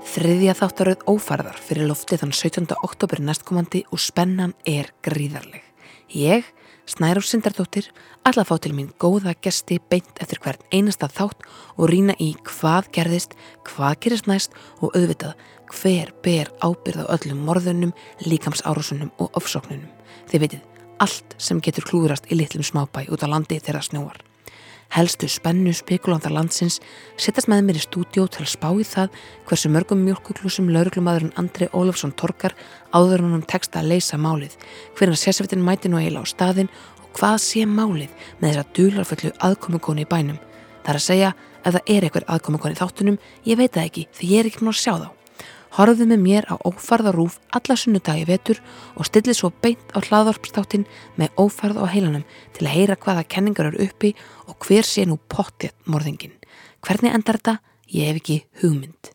Þriðja þáttaröð ófærðar fyrir loftið þann 17. oktober næstkomandi og spennan er gríðarleg. Ég, Snæruf Sindardóttir, alla fá til mín góða gesti beint eftir hvern einasta þátt og rína í hvað gerðist, hvað gerist næst og auðvitað hver ber ábyrð á öllum morðunum, líkamsárusunum og ofsóknunum. Þið veitir, allt sem getur klúðrast í litlum smábæ út á landi þeirra snjóar. Helstu spennu spekulandar landsins sittast með mér í stúdjó til að spá í það hversu mörgum mjölkuklusum lauruglumadurinn Andri Ólafsson torkar áður hann um texta að leysa málið, hvernig sérseftin mæti nú eila á staðin og hvað sé málið með þess að dularföllu aðkomukoni í bænum. Það er að segja, ef það er eitthvað aðkomukoni í þáttunum, ég veit það ekki því ég er ekki mjög að sjá þá. Horfðu með mér á ófarðarúf alla sunnudagi vetur og stillið svo beint á hlaðvarpstáttin með ófarð á heilanum til að heyra hvaða kenningar eru uppi og hver sé nú pottið morðingin. Hvernig endar þetta? Ég hef ekki hugmynd.